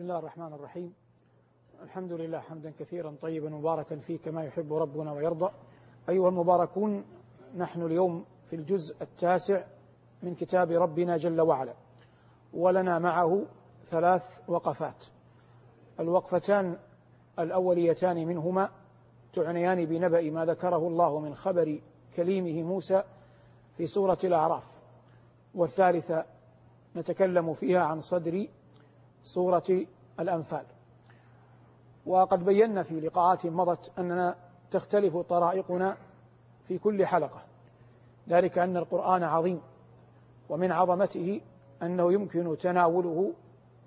بسم الله الرحمن الرحيم. الحمد لله حمدا كثيرا طيبا مباركا فيه كما يحب ربنا ويرضى. أيها المباركون نحن اليوم في الجزء التاسع من كتاب ربنا جل وعلا ولنا معه ثلاث وقفات. الوقفتان الأوليتان منهما تعنيان بنبأ ما ذكره الله من خبر كليمه موسى في سورة الأعراف. والثالثة نتكلم فيها عن صدر سورة الأنفال. وقد بينا في لقاءات مضت أننا تختلف طرائقنا في كل حلقة. ذلك أن القرآن عظيم ومن عظمته أنه يمكن تناوله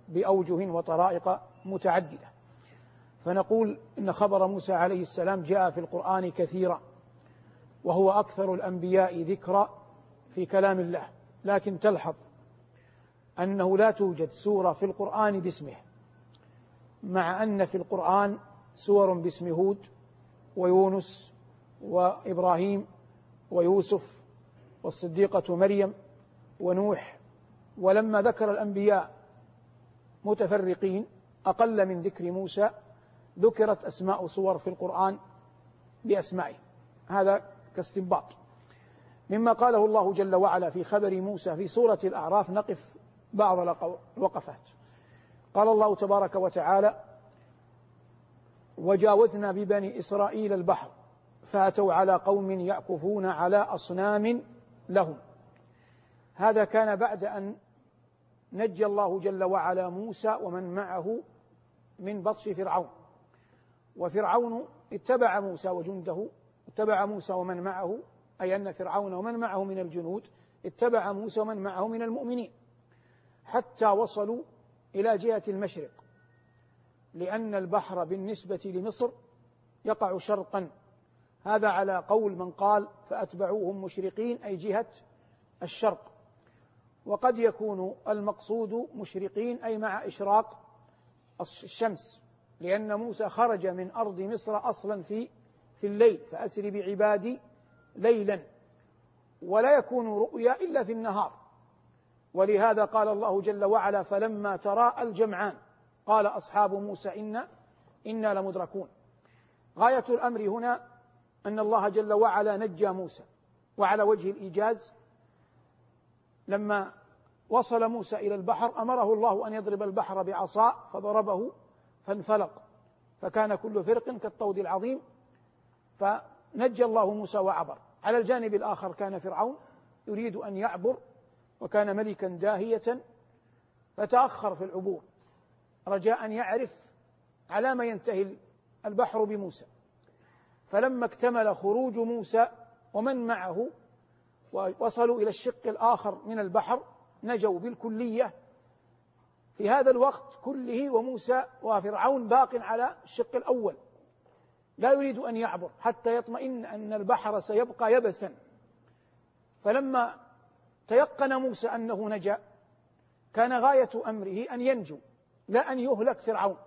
بأوجه وطرائق متعددة. فنقول إن خبر موسى عليه السلام جاء في القرآن كثيرا وهو أكثر الأنبياء ذكرا في كلام الله لكن تلحظ أنه لا توجد سورة في القرآن باسمه مع أن في القرآن سور باسم هود ويونس وإبراهيم ويوسف والصديقة مريم ونوح. ولما ذكر الأنبياء متفرقين أقل من ذكر موسى ذكرت أسماء صور في القرآن بأسمائه. هذا كاستنباط. مما قاله الله جل وعلا في خبر موسى في سورة الأعراف نقف بعض الوقفات قال الله تبارك وتعالى وجاوزنا ببني إسرائيل البحر فأتوا على قوم يعكفون على أصنام لهم. هذا كان بعد أن نجى الله جل وعلا موسى ومن معه من بطش فرعون. وفرعون اتبع موسى وجنده اتبع موسى ومن معه أي أن فرعون ومن معه من الجنود اتبع موسى ومن معه من المؤمنين. حتى وصلوا إلى جهة المشرق لأن البحر بالنسبة لمصر يقع شرقا. هذا على قول من قال فأتبعوهم مشرقين أي جهة الشرق. وقد يكون المقصود مشرقين أي مع إشراق الشمس لأن موسى خرج من أرض مصر أصلا في في الليل فأسر بعبادي ليلا ولا يكون رؤيا إلا في النهار. ولهذا قال الله جل وعلا فلما تراءى الجمعان قال أصحاب موسى إنا إنا لمدركون. غاية الأمر هنا أن الله جل وعلا نجى موسى وعلى وجه الإيجاز لما وصل موسى إلى البحر أمره الله أن يضرب البحر بعصا فضربه فانفلق فكان كل فرق كالطود العظيم فنجى الله موسى وعبر. على الجانب الآخر كان فرعون يريد أن يعبر وكان ملكا داهية فتأخر في العبور رجاء أن يعرف على ما ينتهي البحر بموسى. فلما اكتمل خروج موسى ومن معه ووصلوا إلى الشق الآخر من البحر نجوا بالكلية. في هذا الوقت كله وموسى وفرعون باق على الشق الأول. لا يريد أن يعبر حتى يطمئن أن البحر سيبقى يبسا. فلما تيقن موسى أنه نجا. كان غاية أمره أن ينجو لا أن يهلك فرعون.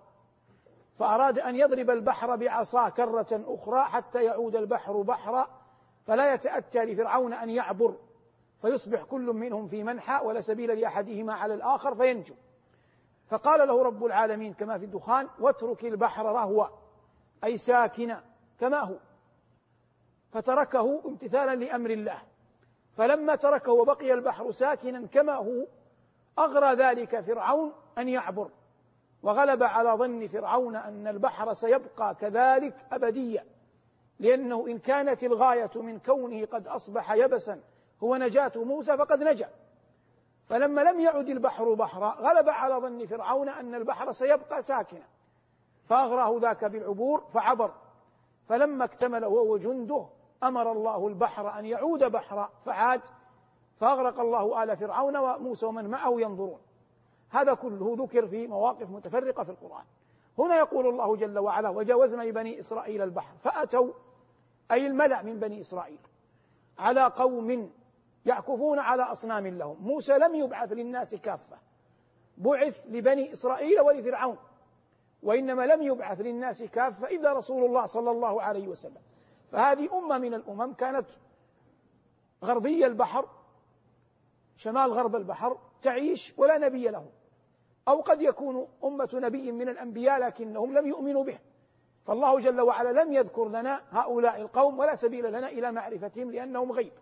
فأراد أن يضرب البحر بعصاه كرة أخرى حتى يعود البحر بحرا فلا يتأتى لفرعون أن يعبر. فيصبح كل منهم في منحى ولا سبيل لأحدهما على الآخر فينجو. فقال له رب العالمين كما في الدخان واترك البحر رهوا أي ساكنا كما هو. فتركه امتثالا لأمر الله. فلما تركه وبقي البحر ساكنا كما هو أغرى ذلك فرعون أن يعبر وغلب على ظن فرعون أن البحر سيبقى كذلك أبديا لأنه إن كانت الغاية من كونه قد أصبح يبسا هو نجاة موسى فقد نجا. فلما لم يعد البحر بحرا غلب على ظن فرعون أن البحر سيبقى ساكنا فأغراه ذاك بالعبور فعبر فلما اكتمل هو وجنده أمر الله البحر أن يعود بحرا فعاد فأغرق الله آل فرعون وموسى ومن معه ينظرون. هذا كله ذكر في مواقف متفرقة في القرآن. هنا يقول الله جل وعلا وجاوزنا ببني إسرائيل البحر. فأتوا أي الملأ من بني إسرائيل على قوم يعكفون على أصنام لهم. موسى لم يبعث للناس كافة. بعث لبني إسرائيل ولفرعون وإنما لم يبعث للناس كافة إلا رسول الله صلى الله عليه وسلم. فهذه أمة من الأمم كانت غربي البحر شمال غرب البحر تعيش ولا نبي له. أو قد يكون أمة نبي من الأنبياء لكنهم لم يؤمنوا به. فالله جل وعلا لم يذكر لنا هؤلاء القوم ولا سبيل لنا إلى معرفتهم لأنهم غيب.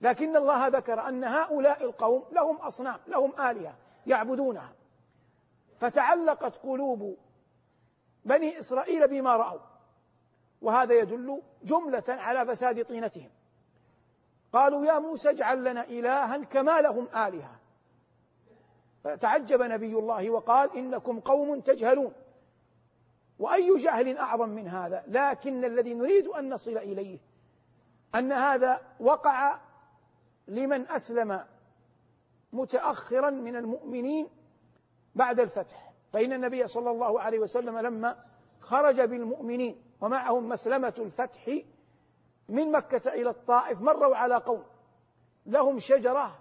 لكن الله ذكر أن هؤلاء القوم لهم أصنام لهم آلهة يعبدونها. فتعلقت قلوب بني إسرائيل بما رأوا. وهذا يدل جملة على فساد طينتهم. قالوا يا موسى اجعل لنا إلها كما لهم آلهة. فتعجب نبي الله وقال إنكم قوم تجهلون. وأي جهل أعظم من هذا؟ لكن الذي نريد أن نصل إليه أن هذا وقع لمن أسلم متأخرا من المؤمنين بعد الفتح. فإن النبي صلى الله عليه وسلم لما خرج بالمؤمنين ومعهم مسلمة الفتح من مكة إلى الطائف مروا على قوم. لهم شجرة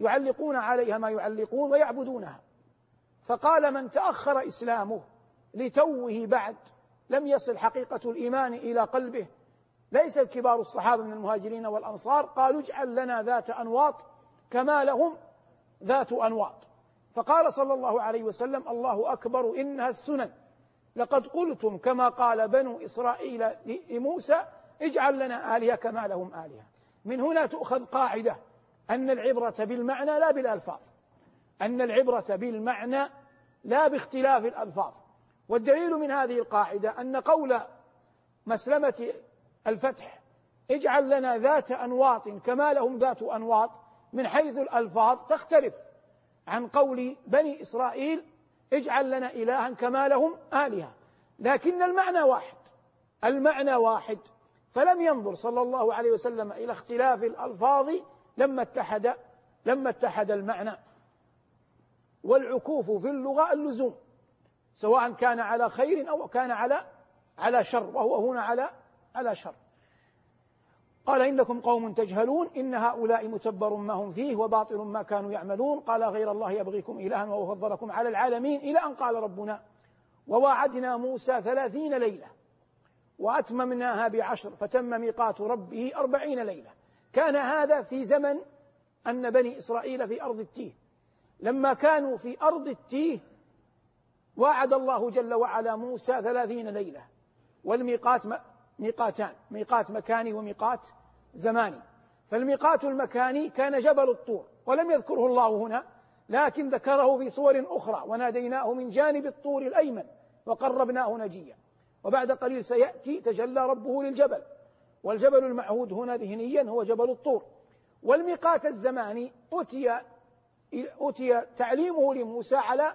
يعلقون عليها ما يعلقون ويعبدونها. فقال من تأخر إسلامه لتوه بعد لم يصل حقيقة الإيمان إلى قلبه ليس الكبار الصحابة من المهاجرين والأنصار قالوا اجعل لنا ذات أنواط كما لهم ذات أنواط. فقال صلى الله عليه وسلم الله أكبر إنها السنن. لقد قلتم كما قال بنو إسرائيل لموسى اجعل لنا آلهة كما لهم آلهة. من هنا تؤخذ قاعدة أن العبرة بالمعنى لا بالألفاظ. أن العبرة بالمعنى لا باختلاف الألفاظ. والدليل من هذه القاعدة أن قول مسلمة الفتح اجعل لنا ذات أنواط كما لهم ذات أنواط من حيث الألفاظ تختلف عن قول بني إسرائيل اجعل لنا إلها كما لهم آلهة. لكن المعنى واحد. المعنى واحد. فلم ينظر صلى الله عليه وسلم إلى اختلاف الألفاظ لما اتحد لما اتحد المعنى. والعكوف في اللغة اللزوم. سواء كان على خير أو كان على على شر. وهو هنا على على شر. قال إنكم قوم تجهلون إن هؤلاء متبر ما هم فيه وباطل ما كانوا يعملون. قال غير الله يبغيكم إلها وهو فضلكم على العالمين. إلى أن قال ربنا وواعدنا موسى ثلاثين ليلة وأتممناها بعشر فتم ميقات ربه أربعين ليلة. كان هذا في زمن أن بني إسرائيل في أرض التيه. لما كانوا في أرض التيه وعد الله جل وعلا موسى ثلاثين ليلة. والميقات ميقاتان ميقات مكاني وميقات زماني. فالميقات المكاني كان جبل الطور ولم يذكره الله هنا لكن ذكره في صور أخرى وناديناه من جانب الطور الأيمن وقربناه نجيا. وبعد قليل سيأتي تجلى ربه للجبل. والجبل المعهود هنا ذهنيا هو جبل الطور. والميقات الزماني أتي أتي تعليمه لموسى على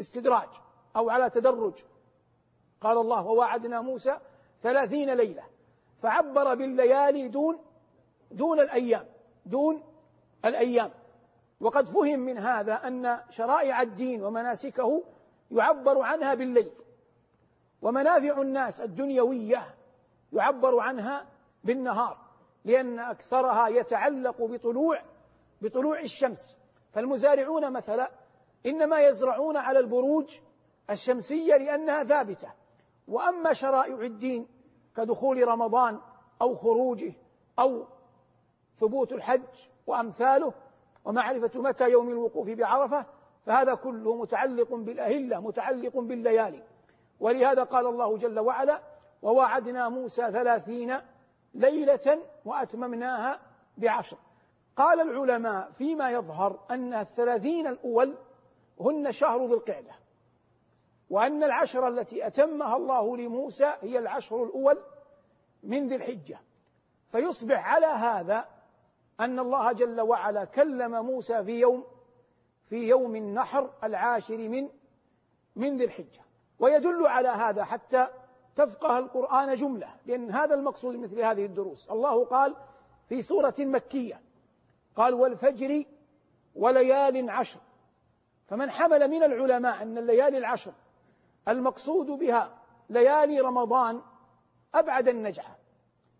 استدراج أو على تدرج. قال الله ووعدنا موسى ثلاثين ليلة فعبر بالليالي دون دون الأيام دون الأيام. وقد فهم من هذا أن شرائع الدين ومناسكه يعبر عنها بالليل ومنافع الناس الدنيوية يعبر عنها بالنهار لأن أكثرها يتعلق بطلوع بطلوع الشمس. فالمزارعون مثلا إنما يزرعون على البروج الشمسية لأنها ثابتة وأما شرائع الدين كدخول رمضان أو خروجه أو ثبوت الحج وأمثاله ومعرفة متى يوم الوقوف بعرفة فهذا كله متعلق بالأهلة متعلق بالليالي. ولهذا قال الله جل وعلا ووعدنا موسى ثلاثين ليلة وأتممناها بعشر قال العلماء فيما يظهر أن الثلاثين الأول هن شهر ذي القعدة. وأن العشر التي أتمها الله لموسى هي العشر الأول من ذي الحجة. فيصبح على هذا أن الله جل وعلا كلم موسى في يوم في يوم النحر العاشر من من ذي الحجة. ويدل على هذا حتى تفقه القرآن جملة لأن هذا المقصود مثل هذه الدروس. الله قال في سورة مكية قال والفجر وليال عشر. فمن حمل من العلماء أن الليالي العشر المقصود بها ليالي رمضان أبعد النجعة.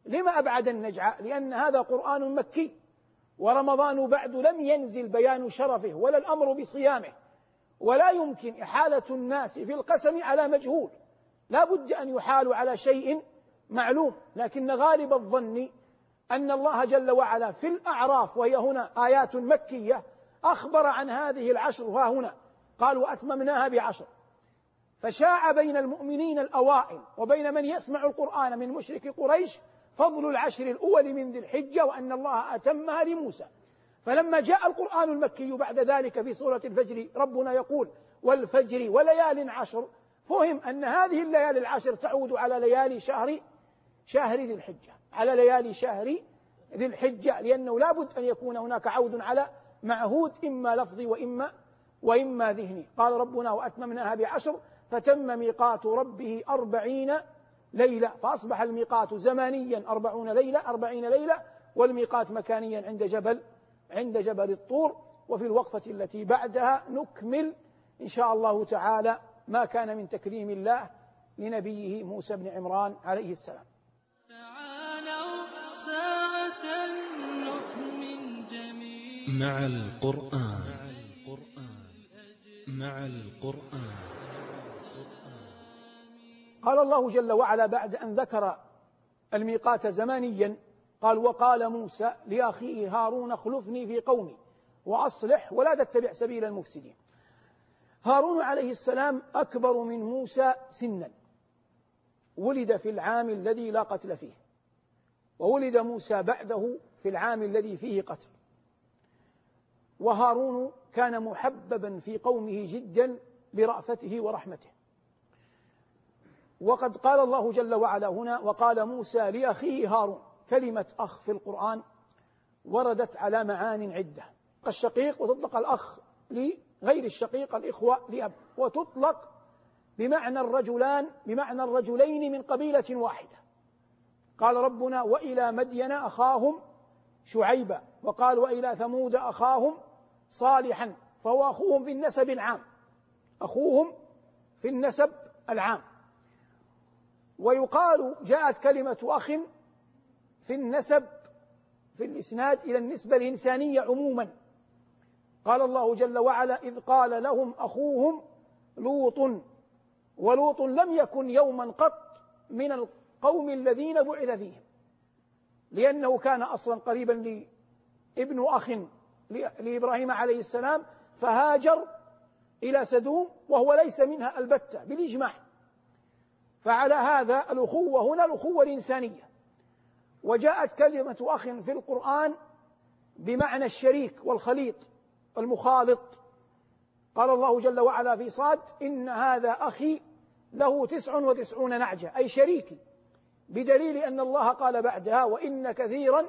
لما أبعد النجعة؟ لأن هذا قرآن مكي ورمضان بعد لم ينزل بيان شرفه ولا الأمر بصيامه. ولا يمكن إحالة الناس في القسم على مجهول. لا بد أن يحال على شيء معلوم. لكن غالب الظن أن الله جل وعلا في الأعراف وهي هنا آيات مكية أخبر عن هذه العشر. ها هنا قال وأتممناها بعشر. فشاع بين المؤمنين الأوائل وبين من يسمع القرآن من مشرك قريش فضل العشر الأول من ذي الحجة وأن الله أتمها لموسى. فلما جاء القرآن المكي بعد ذلك في سورة الفجر ربنا يقول والفجر وليال عشر فهم أن هذه الليالي العشر تعود على ليالي شهر شهر ذي الحجة على ليالي شهر ذي الحجة لأنه لا بد أن يكون هناك عود على معهود إما لفظي وإما وإما ذهني. قال ربنا وأتممناها بعشر فتم ميقات ربه أربعين ليلة فأصبح الميقات زمانيا أربعون ليلة أربعين ليلة والميقات مكانيا عند جبل عند جبل الطور وفي الوقفة التي بعدها نكمل إن شاء الله تعالى ما كان من تكريم الله لنبيه موسى بن عمران عليه السلام. تعالوا ساعة نؤمن جميعا. مع القرآن. مع القرآن. قال الله جل وعلا بعد أن ذكر الميقات زمانيا قال وقال موسى لأخيه هارون اخلفني في قومي وأصلح ولا تتبع سبيل المفسدين هارون عليه السلام أكبر من موسى سنا. ولد في العام الذي لا قتل فيه. وولد موسى بعده في العام الذي فيه قتل. وهارون كان محببا في قومه جدا برأفته ورحمته. وقد قال الله جل وعلا هنا وقال موسى لأخيه هارون كلمة أخ في القرآن وردت على معان عدة. الشقيق وتطلق الأخ لغير الشقيق الإخوة لأب وتطلق بمعنى الرجلان بمعنى الرجلين من قبيلة واحدة. قال ربنا وإلى مدين أخاهم شعيبا. وقال وإلى ثمود أخاهم صالحا. فهو أخوهم في النسب العام. أخوهم في النسب العام. ويقال جاءت كلمة أخ في النسب في الإسناد إلى النسبة الإنسانية عموما. قال الله جل وعلا إذ قال لهم أخوهم لوط ولوط لم يكن يوما قط من القوم الذين بعث فيهم لأنه كان أصلا قريبا لابن أخ لإبراهيم عليه السلام فهاجر إلى سدوم وهو ليس منها البتة بالإجماع. فعلى هذا الأخوة هنا الأخوة الإنسانية. وجاءت كلمة أخ في القرآن بمعنى الشريك والخليط المخالط. قال الله جل وعلا في صاد إن هذا أخي له تسع وتسعون نعجة أي شريكي. بدليل أن الله قال بعدها وإن كثيرا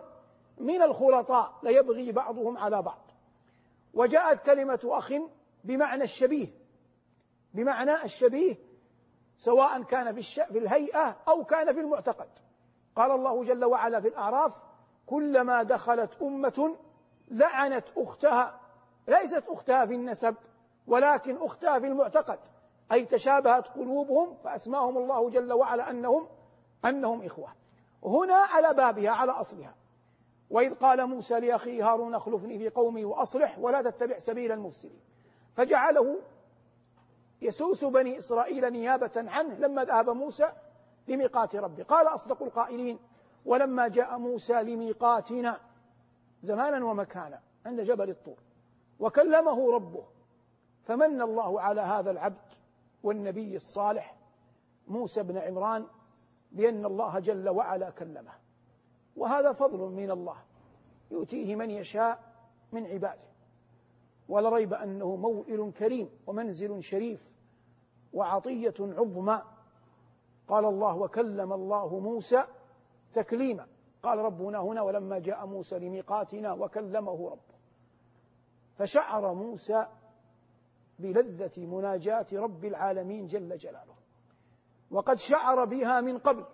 من الخلطاء ليبغي بعضهم على بعض. وجاءت كلمة أخ بمعنى الشبيه بمعنى الشبيه سواء كان في, في الهيئة أو كان في المعتقد. قال الله جل وعلا في الأعراف كلما دخلت أمة لعنت أختها ليست أختها في النسب ولكن أختها في المعتقد. أي تشابهت قلوبهم فأسماهم الله جل وعلا أنهم أنهم إخوة. هنا على بابها على أصلها. وإذ قال موسى لأخيه هارون اخلفني في قومي وأصلح ولا تتبع سبيل المفسدين. فجعله يسوس بني إسرائيل نيابة عنه لما ذهب موسى لميقات ربه. قال أصدق القائلين ولما جاء موسى لميقاتنا زمانا ومكانا عند جبل الطور وكلمه ربه فمن الله على هذا العبد والنبي الصالح موسى بن عمران بأن الله جل وعلا كلمه. وهذا فضل من الله يؤتيه من يشاء من عباده. ولا ريب أنه موئل كريم ومنزل شريف وعطية عظمى. قال الله وكلم الله موسى تكليما. قال ربنا هنا ولما جاء موسى لميقاتنا وكلمه ربه فشعر موسى بلذة مناجاة رب العالمين جل جلاله. وقد شعر بها من قبل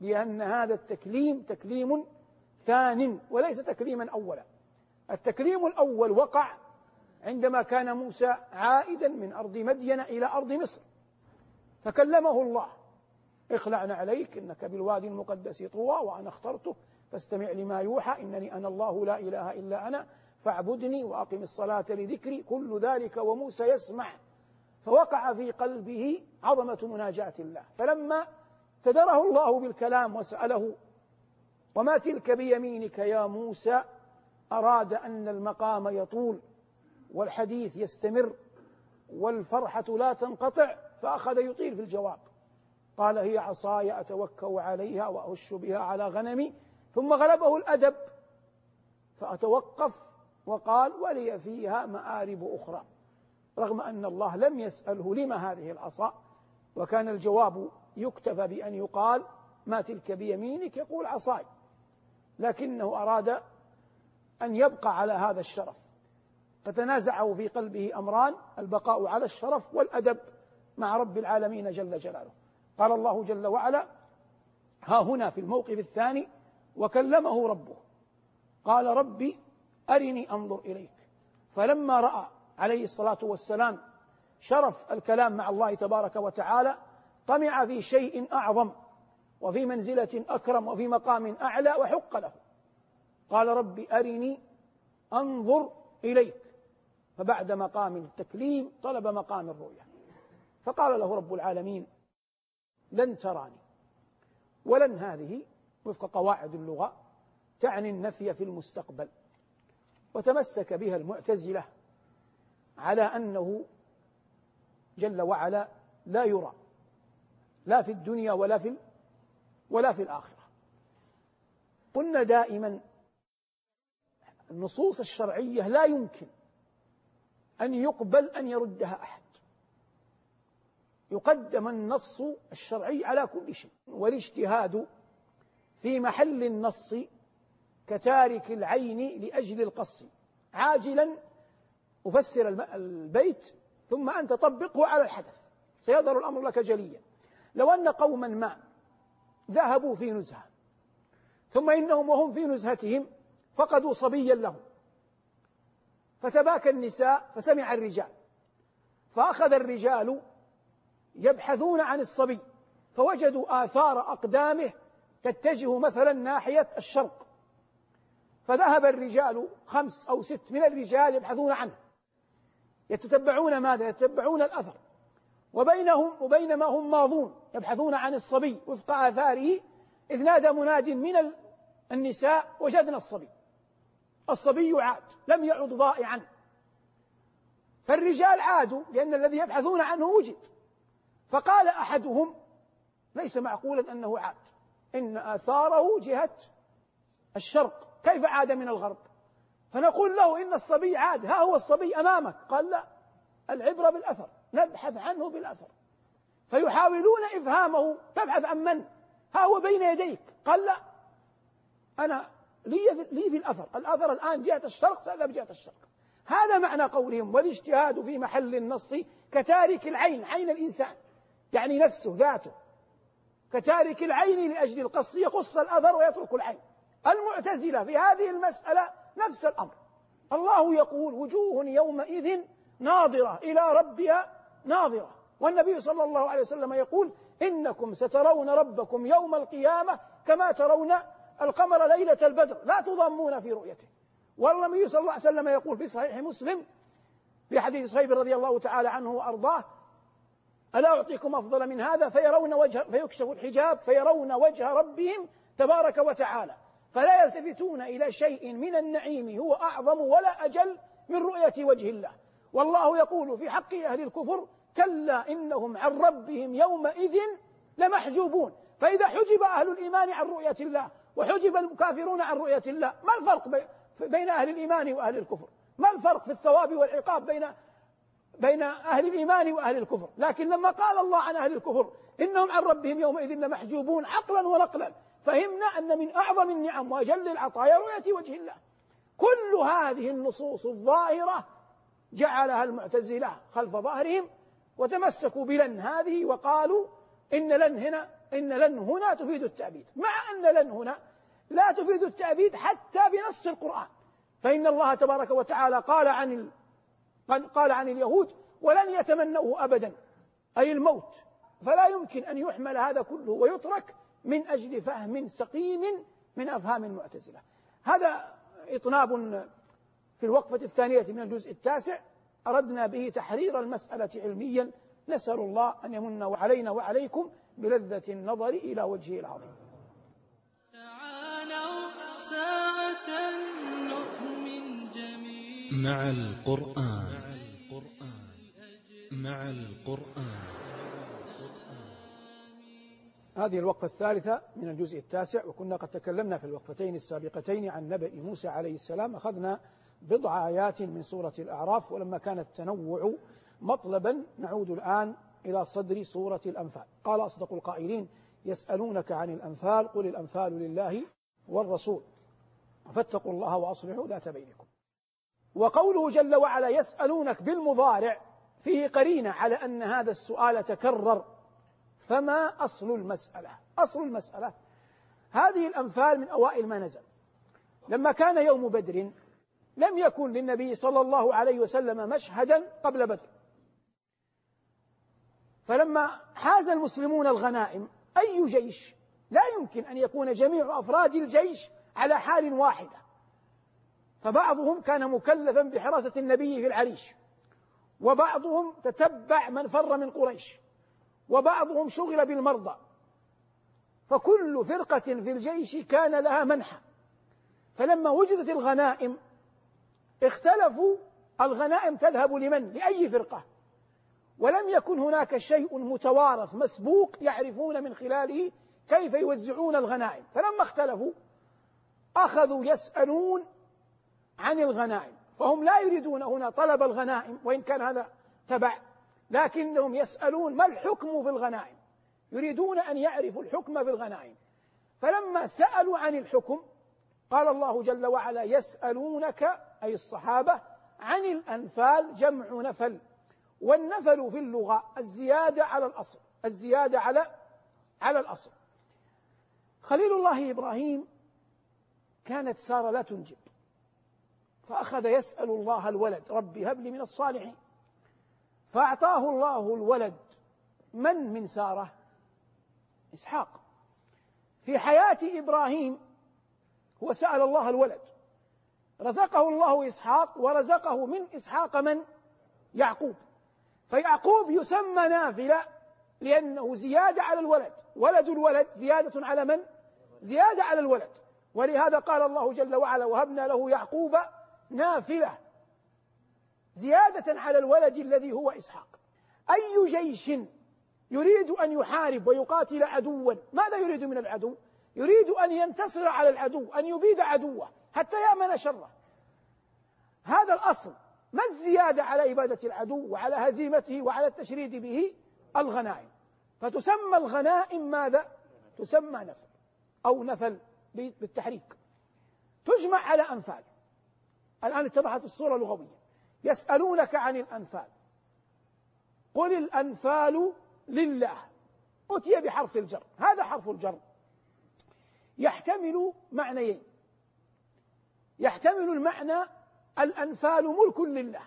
لأن هذا التكليم تكليم ثان وليس تكليما أولا. التكليم الأول وقع عندما كان موسى عائدا من أرض مدين إلى أرض مصر. فكلمه الله. اخلعنا عليك إنك بالوادي المقدس طوى وأنا اخترتك فاستمع لما يوحى إنني أنا الله لا إله إلا أنا فاعبدني وأقم الصلاة لذكري كل ذلك وموسى يسمع. فوقع في قلبه عظمة مناجاة الله. فلما ابتدره الله بالكلام وسأله وما تلك بيمينك يا موسى؟ أراد أن المقام يطول والحديث يستمر والفرحة لا تنقطع. فأخذ يطيل في الجواب. قال هي عصاي أتوكأ عليها وأهش بها على غنمي ثم غلبه الأدب. فأتوقف وقال ولي فيها مآرب أخرى. رغم أن الله لم يسأله لما هذه العصا وكان الجواب يكتفى بأن يقال ما تلك بيمينك يقول عصاي. لكنه أراد أن يبقى على هذا الشرف. فتنازعه في قلبه أمران البقاء على الشرف والأدب. مع رب العالمين جل جلاله. قال الله جل وعلا ها هنا في الموقف الثاني وكلمه ربه. قال ربي أرني أنظر إليك. فلما رأى عليه الصلاة والسلام شرف الكلام مع الله تبارك وتعالى طمع في شيء أعظم وفي منزلة أكرم وفي مقام أعلى وحق له. قال ربي أرني أنظر إليك. فبعد مقام التكليم طلب مقام الرؤية فقال له رب العالمين لن تراني ولن هذه وفق قواعد اللغة تعني النفي في المستقبل وتمسك بها المعتزلة على أنه جل وعلا لا يرى لا في الدنيا ولا في ولا في الآخرة. قلنا دائما النصوص الشرعية لا يمكن أن يقبل أن يردها أحد. يقدم النص الشرعي على كل شيء والاجتهاد في محل النص كتارك العين لأجل القص. عاجلا أفسر البيت ثم أنت طبقه على الحدث سيظهر الأمر لك جليا. لو أن قوما ما ذهبوا في نزهة ثم إنهم وهم في نزهتهم فقدوا صبيا لهم. فتباكى النساء فسمع الرجال فأخذ الرجال يبحثون عن الصبي فوجدوا آثار أقدامه تتجه مثلا ناحية الشرق. فذهب الرجال خمس أو ست من الرجال يبحثون عنه. يتتبعون ماذا؟ يتتبعون الأثر. وبينهم وبينما هم ماضون يبحثون عن الصبي وفق آثاره إذ نادى مناد من النساء وجدنا الصبي. الصبي عاد لم يعد ضائعا. فالرجال عادوا لأن الذي يبحثون عنه وجد. فقال أحدهم ليس معقولا أنه عاد. إن آثاره جهة الشرق. كيف عاد من الغرب؟ فنقول له إن الصبي عاد. ها هو الصبي أمامك. قال لا العبرة بالأثر. نبحث عنه بالأثر. فيحاولون إفهامه. تبحث عن من؟ ها هو بين يديك. قال لا أنا لي لي في الأثر. الأثر الآن جهة الشرق سأذهب جهة الشرق. هذا معنى قولهم. والاجتهاد في محل النص كتارك العين عين الإنسان. يعني نفسه ذاته. كتارك العين لأجل القص يقص الأثر ويترك العين. المعتزلة في هذه المسألة نفس الأمر. الله يقول وجوه يومئذ ناظرة إلى ربها ناظرة. والنبي صلى الله عليه وسلم يقول إنكم سترون ربكم يوم القيامة كما ترون القمر ليلة البدر. لا تضمون في رؤيته. والنبي صلى الله عليه وسلم يقول في صحيح مسلم في حديث صهيب رضي الله تعالى عنه وأرضاه ألا أعطيكم أفضل من هذا؟ فيرون وجه فيكشف الحجاب فيرون وجه ربهم تبارك وتعالى. فلا يلتفتون إلى شيء من النعيم هو أعظم ولا أجل من رؤية وجه الله. والله يقول في حق أهل الكفر كلا إنهم عن ربهم يومئذ لمحجوبون. فإذا حجب أهل الإيمان عن رؤية الله وحجب الكافرون عن رؤية الله ما الفرق بين أهل الإيمان وأهل الكفر؟ ما الفرق في الثواب والعقاب بين بين أهل الإيمان وأهل الكفر. لكن لما قال الله عن أهل الكفر إنهم عن ربهم يومئذ لمحجوبون عقلا ونقلا فهمنا أن من أعظم النعم وأجل العطايا رؤية وجه الله. كل هذه النصوص الظاهرة جعلها المعتزلة خلف ظهرهم وتمسكوا بلن هذه وقالوا إن لن هنا إن لن هنا تفيد التأبيد. مع أن لن هنا لا تفيد التأبيد حتى بنص القرآن. فإن الله تبارك وتعالى قال عن قال عن اليهود ولن يتمنوه أبدا. أي الموت. فلا يمكن أن يحمل هذا كله ويترك من أجل فهم سقيم من أفهام المعتزلة. هذا إطناب في الوقفة الثانية من الجزء التاسع. أردنا به تحرير المسألة علميا. نسأل الله أن يمن علينا وعليكم بلذة النظر إلى وجهه العظيم. تعالوا ساعة مع القرآن. مع القرآن. هذه الوقفة الثالثة من الجزء التاسع وكنا قد تكلمنا في الوقفتين السابقتين عن نبأ موسى عليه السلام. أخذنا بضع آيات من سورة الأعراف ولما كان التنوع مطلبا نعود الآن إلى صدر سورة الأنفال. قال أصدق القائلين يسألونك عن الأنفال قل الأنفال لله والرسول. فاتقوا الله وأصلحوا ذات بينكم. وقوله جل وعلا يسألونك بالمضارع فيه قرينة على أن هذا السؤال تكرر فما أصل المسألة؟ أصل المسألة هذه الأنفال من أوائل ما نزل. لما كان يوم بدر لم يكن للنبي صلى الله عليه وسلم مشهدا قبل بدر. فلما حاز المسلمون الغنائم أي جيش؟ لا يمكن أن يكون جميع أفراد الجيش على حال واحدة. فبعضهم كان مكلفا بحراسة النبي في العريش وبعضهم تتبع من فر من قريش وبعضهم شغل بالمرضى. فكل فرقة في الجيش كان لها منحى. فلما وجدت الغنائم اختلفوا الغنائم تذهب لمن؟ لأي فرقة؟ ولم يكن هناك شيء متوارث مسبوق يعرفون من خلاله كيف يوزعون الغنائم. فلما اختلفوا أخذوا يسألون عن الغنائم. فهم لا يريدون هنا طلب الغنائم وإن كان هذا تبع لكنهم يسألون ما الحكم في الغنائم؟ يريدون أن يعرفوا الحكم في الغنائم. فلما سألوا عن الحكم قال الله جل وعلا يسألونك أي الصحابة عن الأنفال جمع نفل والنفل في اللغة الزيادة على الأصل الزيادة على على الأصل. خليل الله إبراهيم كانت سارة لا تنجب. فأخذ يسأل الله الولد ربي هب لي من الصالحين. فأعطاه الله الولد من من سارة؟ إسحاق. في حياة إبراهيم؟ هو سأل الله الولد. رزقه الله إسحاق ورزقه من إسحاق من؟ يعقوب. فيعقوب يسمى نافلة لأنه زيادة على الولد. ولد الولد زيادة على من؟ زيادة على الولد. ولهذا قال الله جل وعلا وهبنا له يعقوب نافلة. زيادة على الولد الذي هو إسحاق. أي جيش يريد أن يحارب ويقاتل عدوا؟ ماذا يريد من العدو؟ يريد أن ينتصر على العدو أن يبيد عدوه حتى يأمن شره. هذا الأصل. ما الزيادة على إبادة العدو وعلى هزيمته وعلى التشريد به؟ الغنائم. فتسمى الغنائم ماذا؟ تسمى نفل أو نفل بالتحريك. تجمع على أنفال. الآن اتضحت الصورة لغوية يسألونك عن الأنفال. قل الأنفال لله. أتي بحرف الجر. هذا حرف الجر. يحتمل معنيين. يحتمل المعنى الأنفال ملك لله.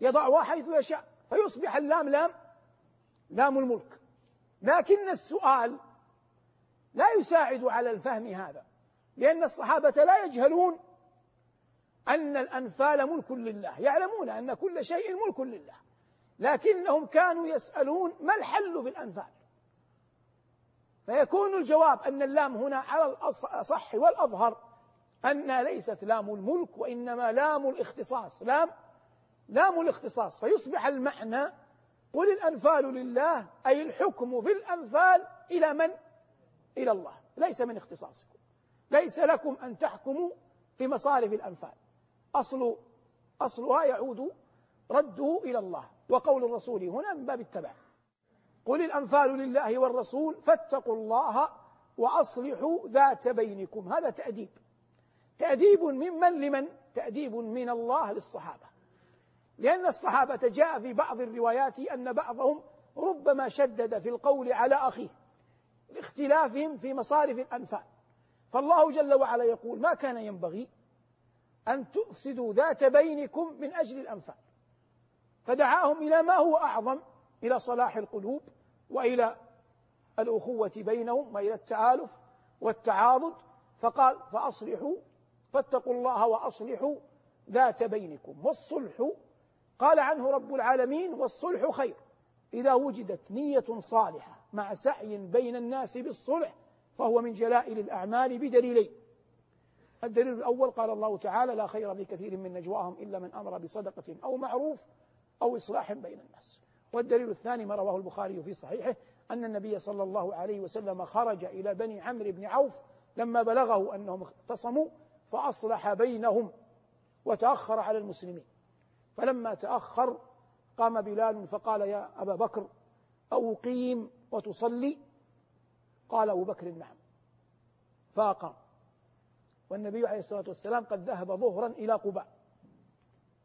يضعها حيث يشاء. فيصبح اللام لام لام الملك. لكن السؤال لا يساعد على الفهم هذا لأن الصحابة لا يجهلون أن الأنفال ملك لله. يعلمون أن كل شيء ملك لله. لكنهم كانوا يسألون ما الحل في الأنفال؟ فيكون الجواب أن اللام هنا على الأصح والأظهر أنها ليست لام الملك وإنما لام الاختصاص. لام لام الاختصاص. فيصبح المعنى قل الأنفال لله أي الحكم في الأنفال إلى من؟ إلى الله. ليس من اختصاصكم. ليس لكم أن تحكموا في مصارف الأنفال. أصل أصلها يعود رده إلى الله وقول الرسول هنا من باب التبع. قل الأنفال لله والرسول فاتقوا الله وأصلحوا ذات بينكم. هذا تأديب. تأديب ممن لمن؟ تأديب من الله للصحابة. لأن الصحابة جاء في بعض الروايات أن بعضهم ربما شدد في القول على أخيه لاختلافهم في مصارف الأنفال. فالله جل وعلا يقول ما كان ينبغي أن تفسدوا ذات بينكم من أجل الأنفال. فدعاهم إلى ما هو أعظم إلى صلاح القلوب وإلى الأخوة بينهم وإلى التآلف والتعاضد. فقال فأصلحوا فاتقوا الله وأصلحوا ذات بينكم. والصلح قال عنه رب العالمين والصلح خير. إذا وجدت نية صالحة مع سعي بين الناس بالصلح فهو من جلائل الأعمال بدليلين. الدليل الأول قال الله تعالى لا خير في كثير من نجواهم إلا من أمر بصدقة أو معروف أو إصلاح بين الناس. والدليل الثاني ما رواه البخاري في صحيحه أن النبي صلى الله عليه وسلم خرج إلى بني عمرو بن عوف لما بلغه أنهم اختصموا فأصلح بينهم وتأخر على المسلمين. فلما تأخر قام بلال فقال يا أبا بكر أقيم وتصلي؟ قال أبو بكر نعم. فأقام والنبي عليه الصلاة والسلام قد ذهب ظهرا إلى قباء.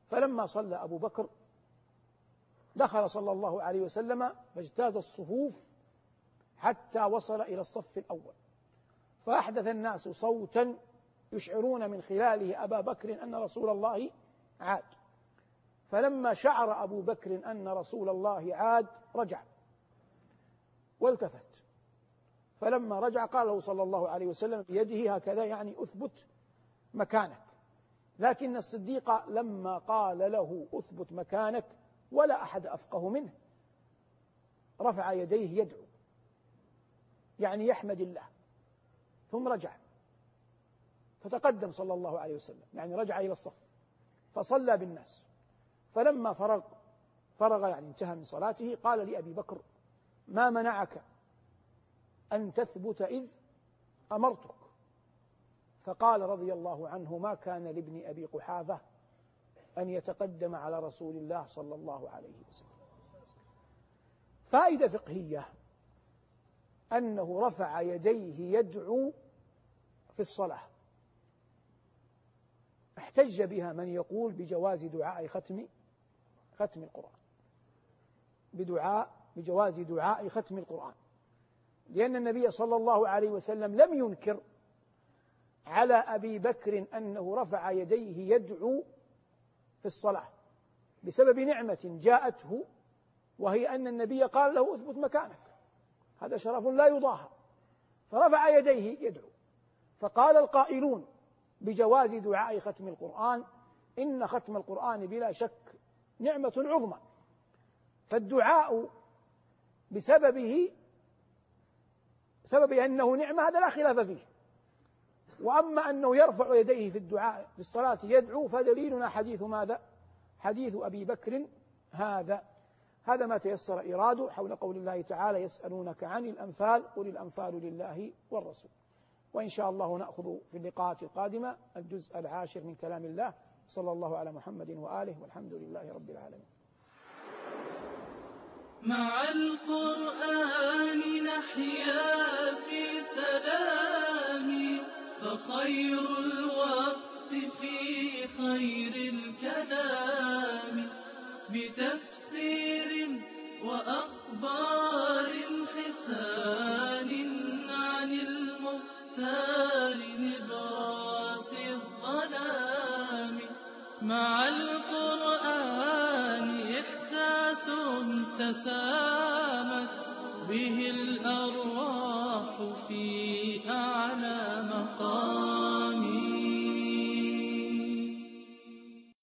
فلما صلى أبو بكر دخل صلى الله عليه وسلم فاجتاز الصفوف حتى وصل إلى الصف الأول. فأحدث الناس صوتا يشعرون من خلاله أبا بكر أن رسول الله عاد. فلما شعر أبو بكر أن رسول الله عاد رجع. والتفت. فلما رجع قال له صلى الله عليه وسلم بيده هكذا يعني أثبت مكانك. لكن الصديق لما قال له أثبت مكانك ولا أحد أفقه منه. رفع يديه يدعو يعني يحمد الله ثم رجع. فتقدم صلى الله عليه وسلم يعني رجع إلى الصف فصلى بالناس. فلما فرغ فرغ يعني انتهى من صلاته قال لأبي بكر ما منعك أن تثبت إذ أمرتك. فقال رضي الله عنه ما كان لابن أبي قحافة أن يتقدم على رسول الله صلى الله عليه وسلم. فائدة فقهية أنه رفع يديه يدعو في الصلاة. احتج بها من يقول بجواز دعاء ختم ختم القرآن. بدعاء بجواز دعاء ختم القرآن. لأن النبي صلى الله عليه وسلم لم ينكر على أبي بكر أنه رفع يديه يدعو في الصلاة بسبب نعمة جاءته وهي أن النبي قال له اثبت مكانك. هذا شرف لا يضاهى. فرفع يديه يدعو. فقال القائلون بجواز دعاء ختم القرآن إن ختم القرآن بلا شك نعمة عظمى. فالدعاء بسببه سبب أنه نعمة هذا لا خلاف فيه. وأما أنه يرفع يديه في الدعاء في الصلاة يدعو فدليلنا حديث ماذا؟ حديث أبي بكر هذا. هذا ما تيسر إيراده حول قول الله تعالى يسألونك عن الأنفال قل الأنفال لله والرسول. وإن شاء الله نأخذ في اللقاءات القادمة الجزء العاشر من كلام الله. صلى الله على محمد وآله والحمد لله رب العالمين. مع القرآن نحيا في سلام فخير الوقت في خير الكلام. بتفسير وأخبار حسان عن المختار نبراس الظلام. مع تسامت به الأرواح في أعلى مقام.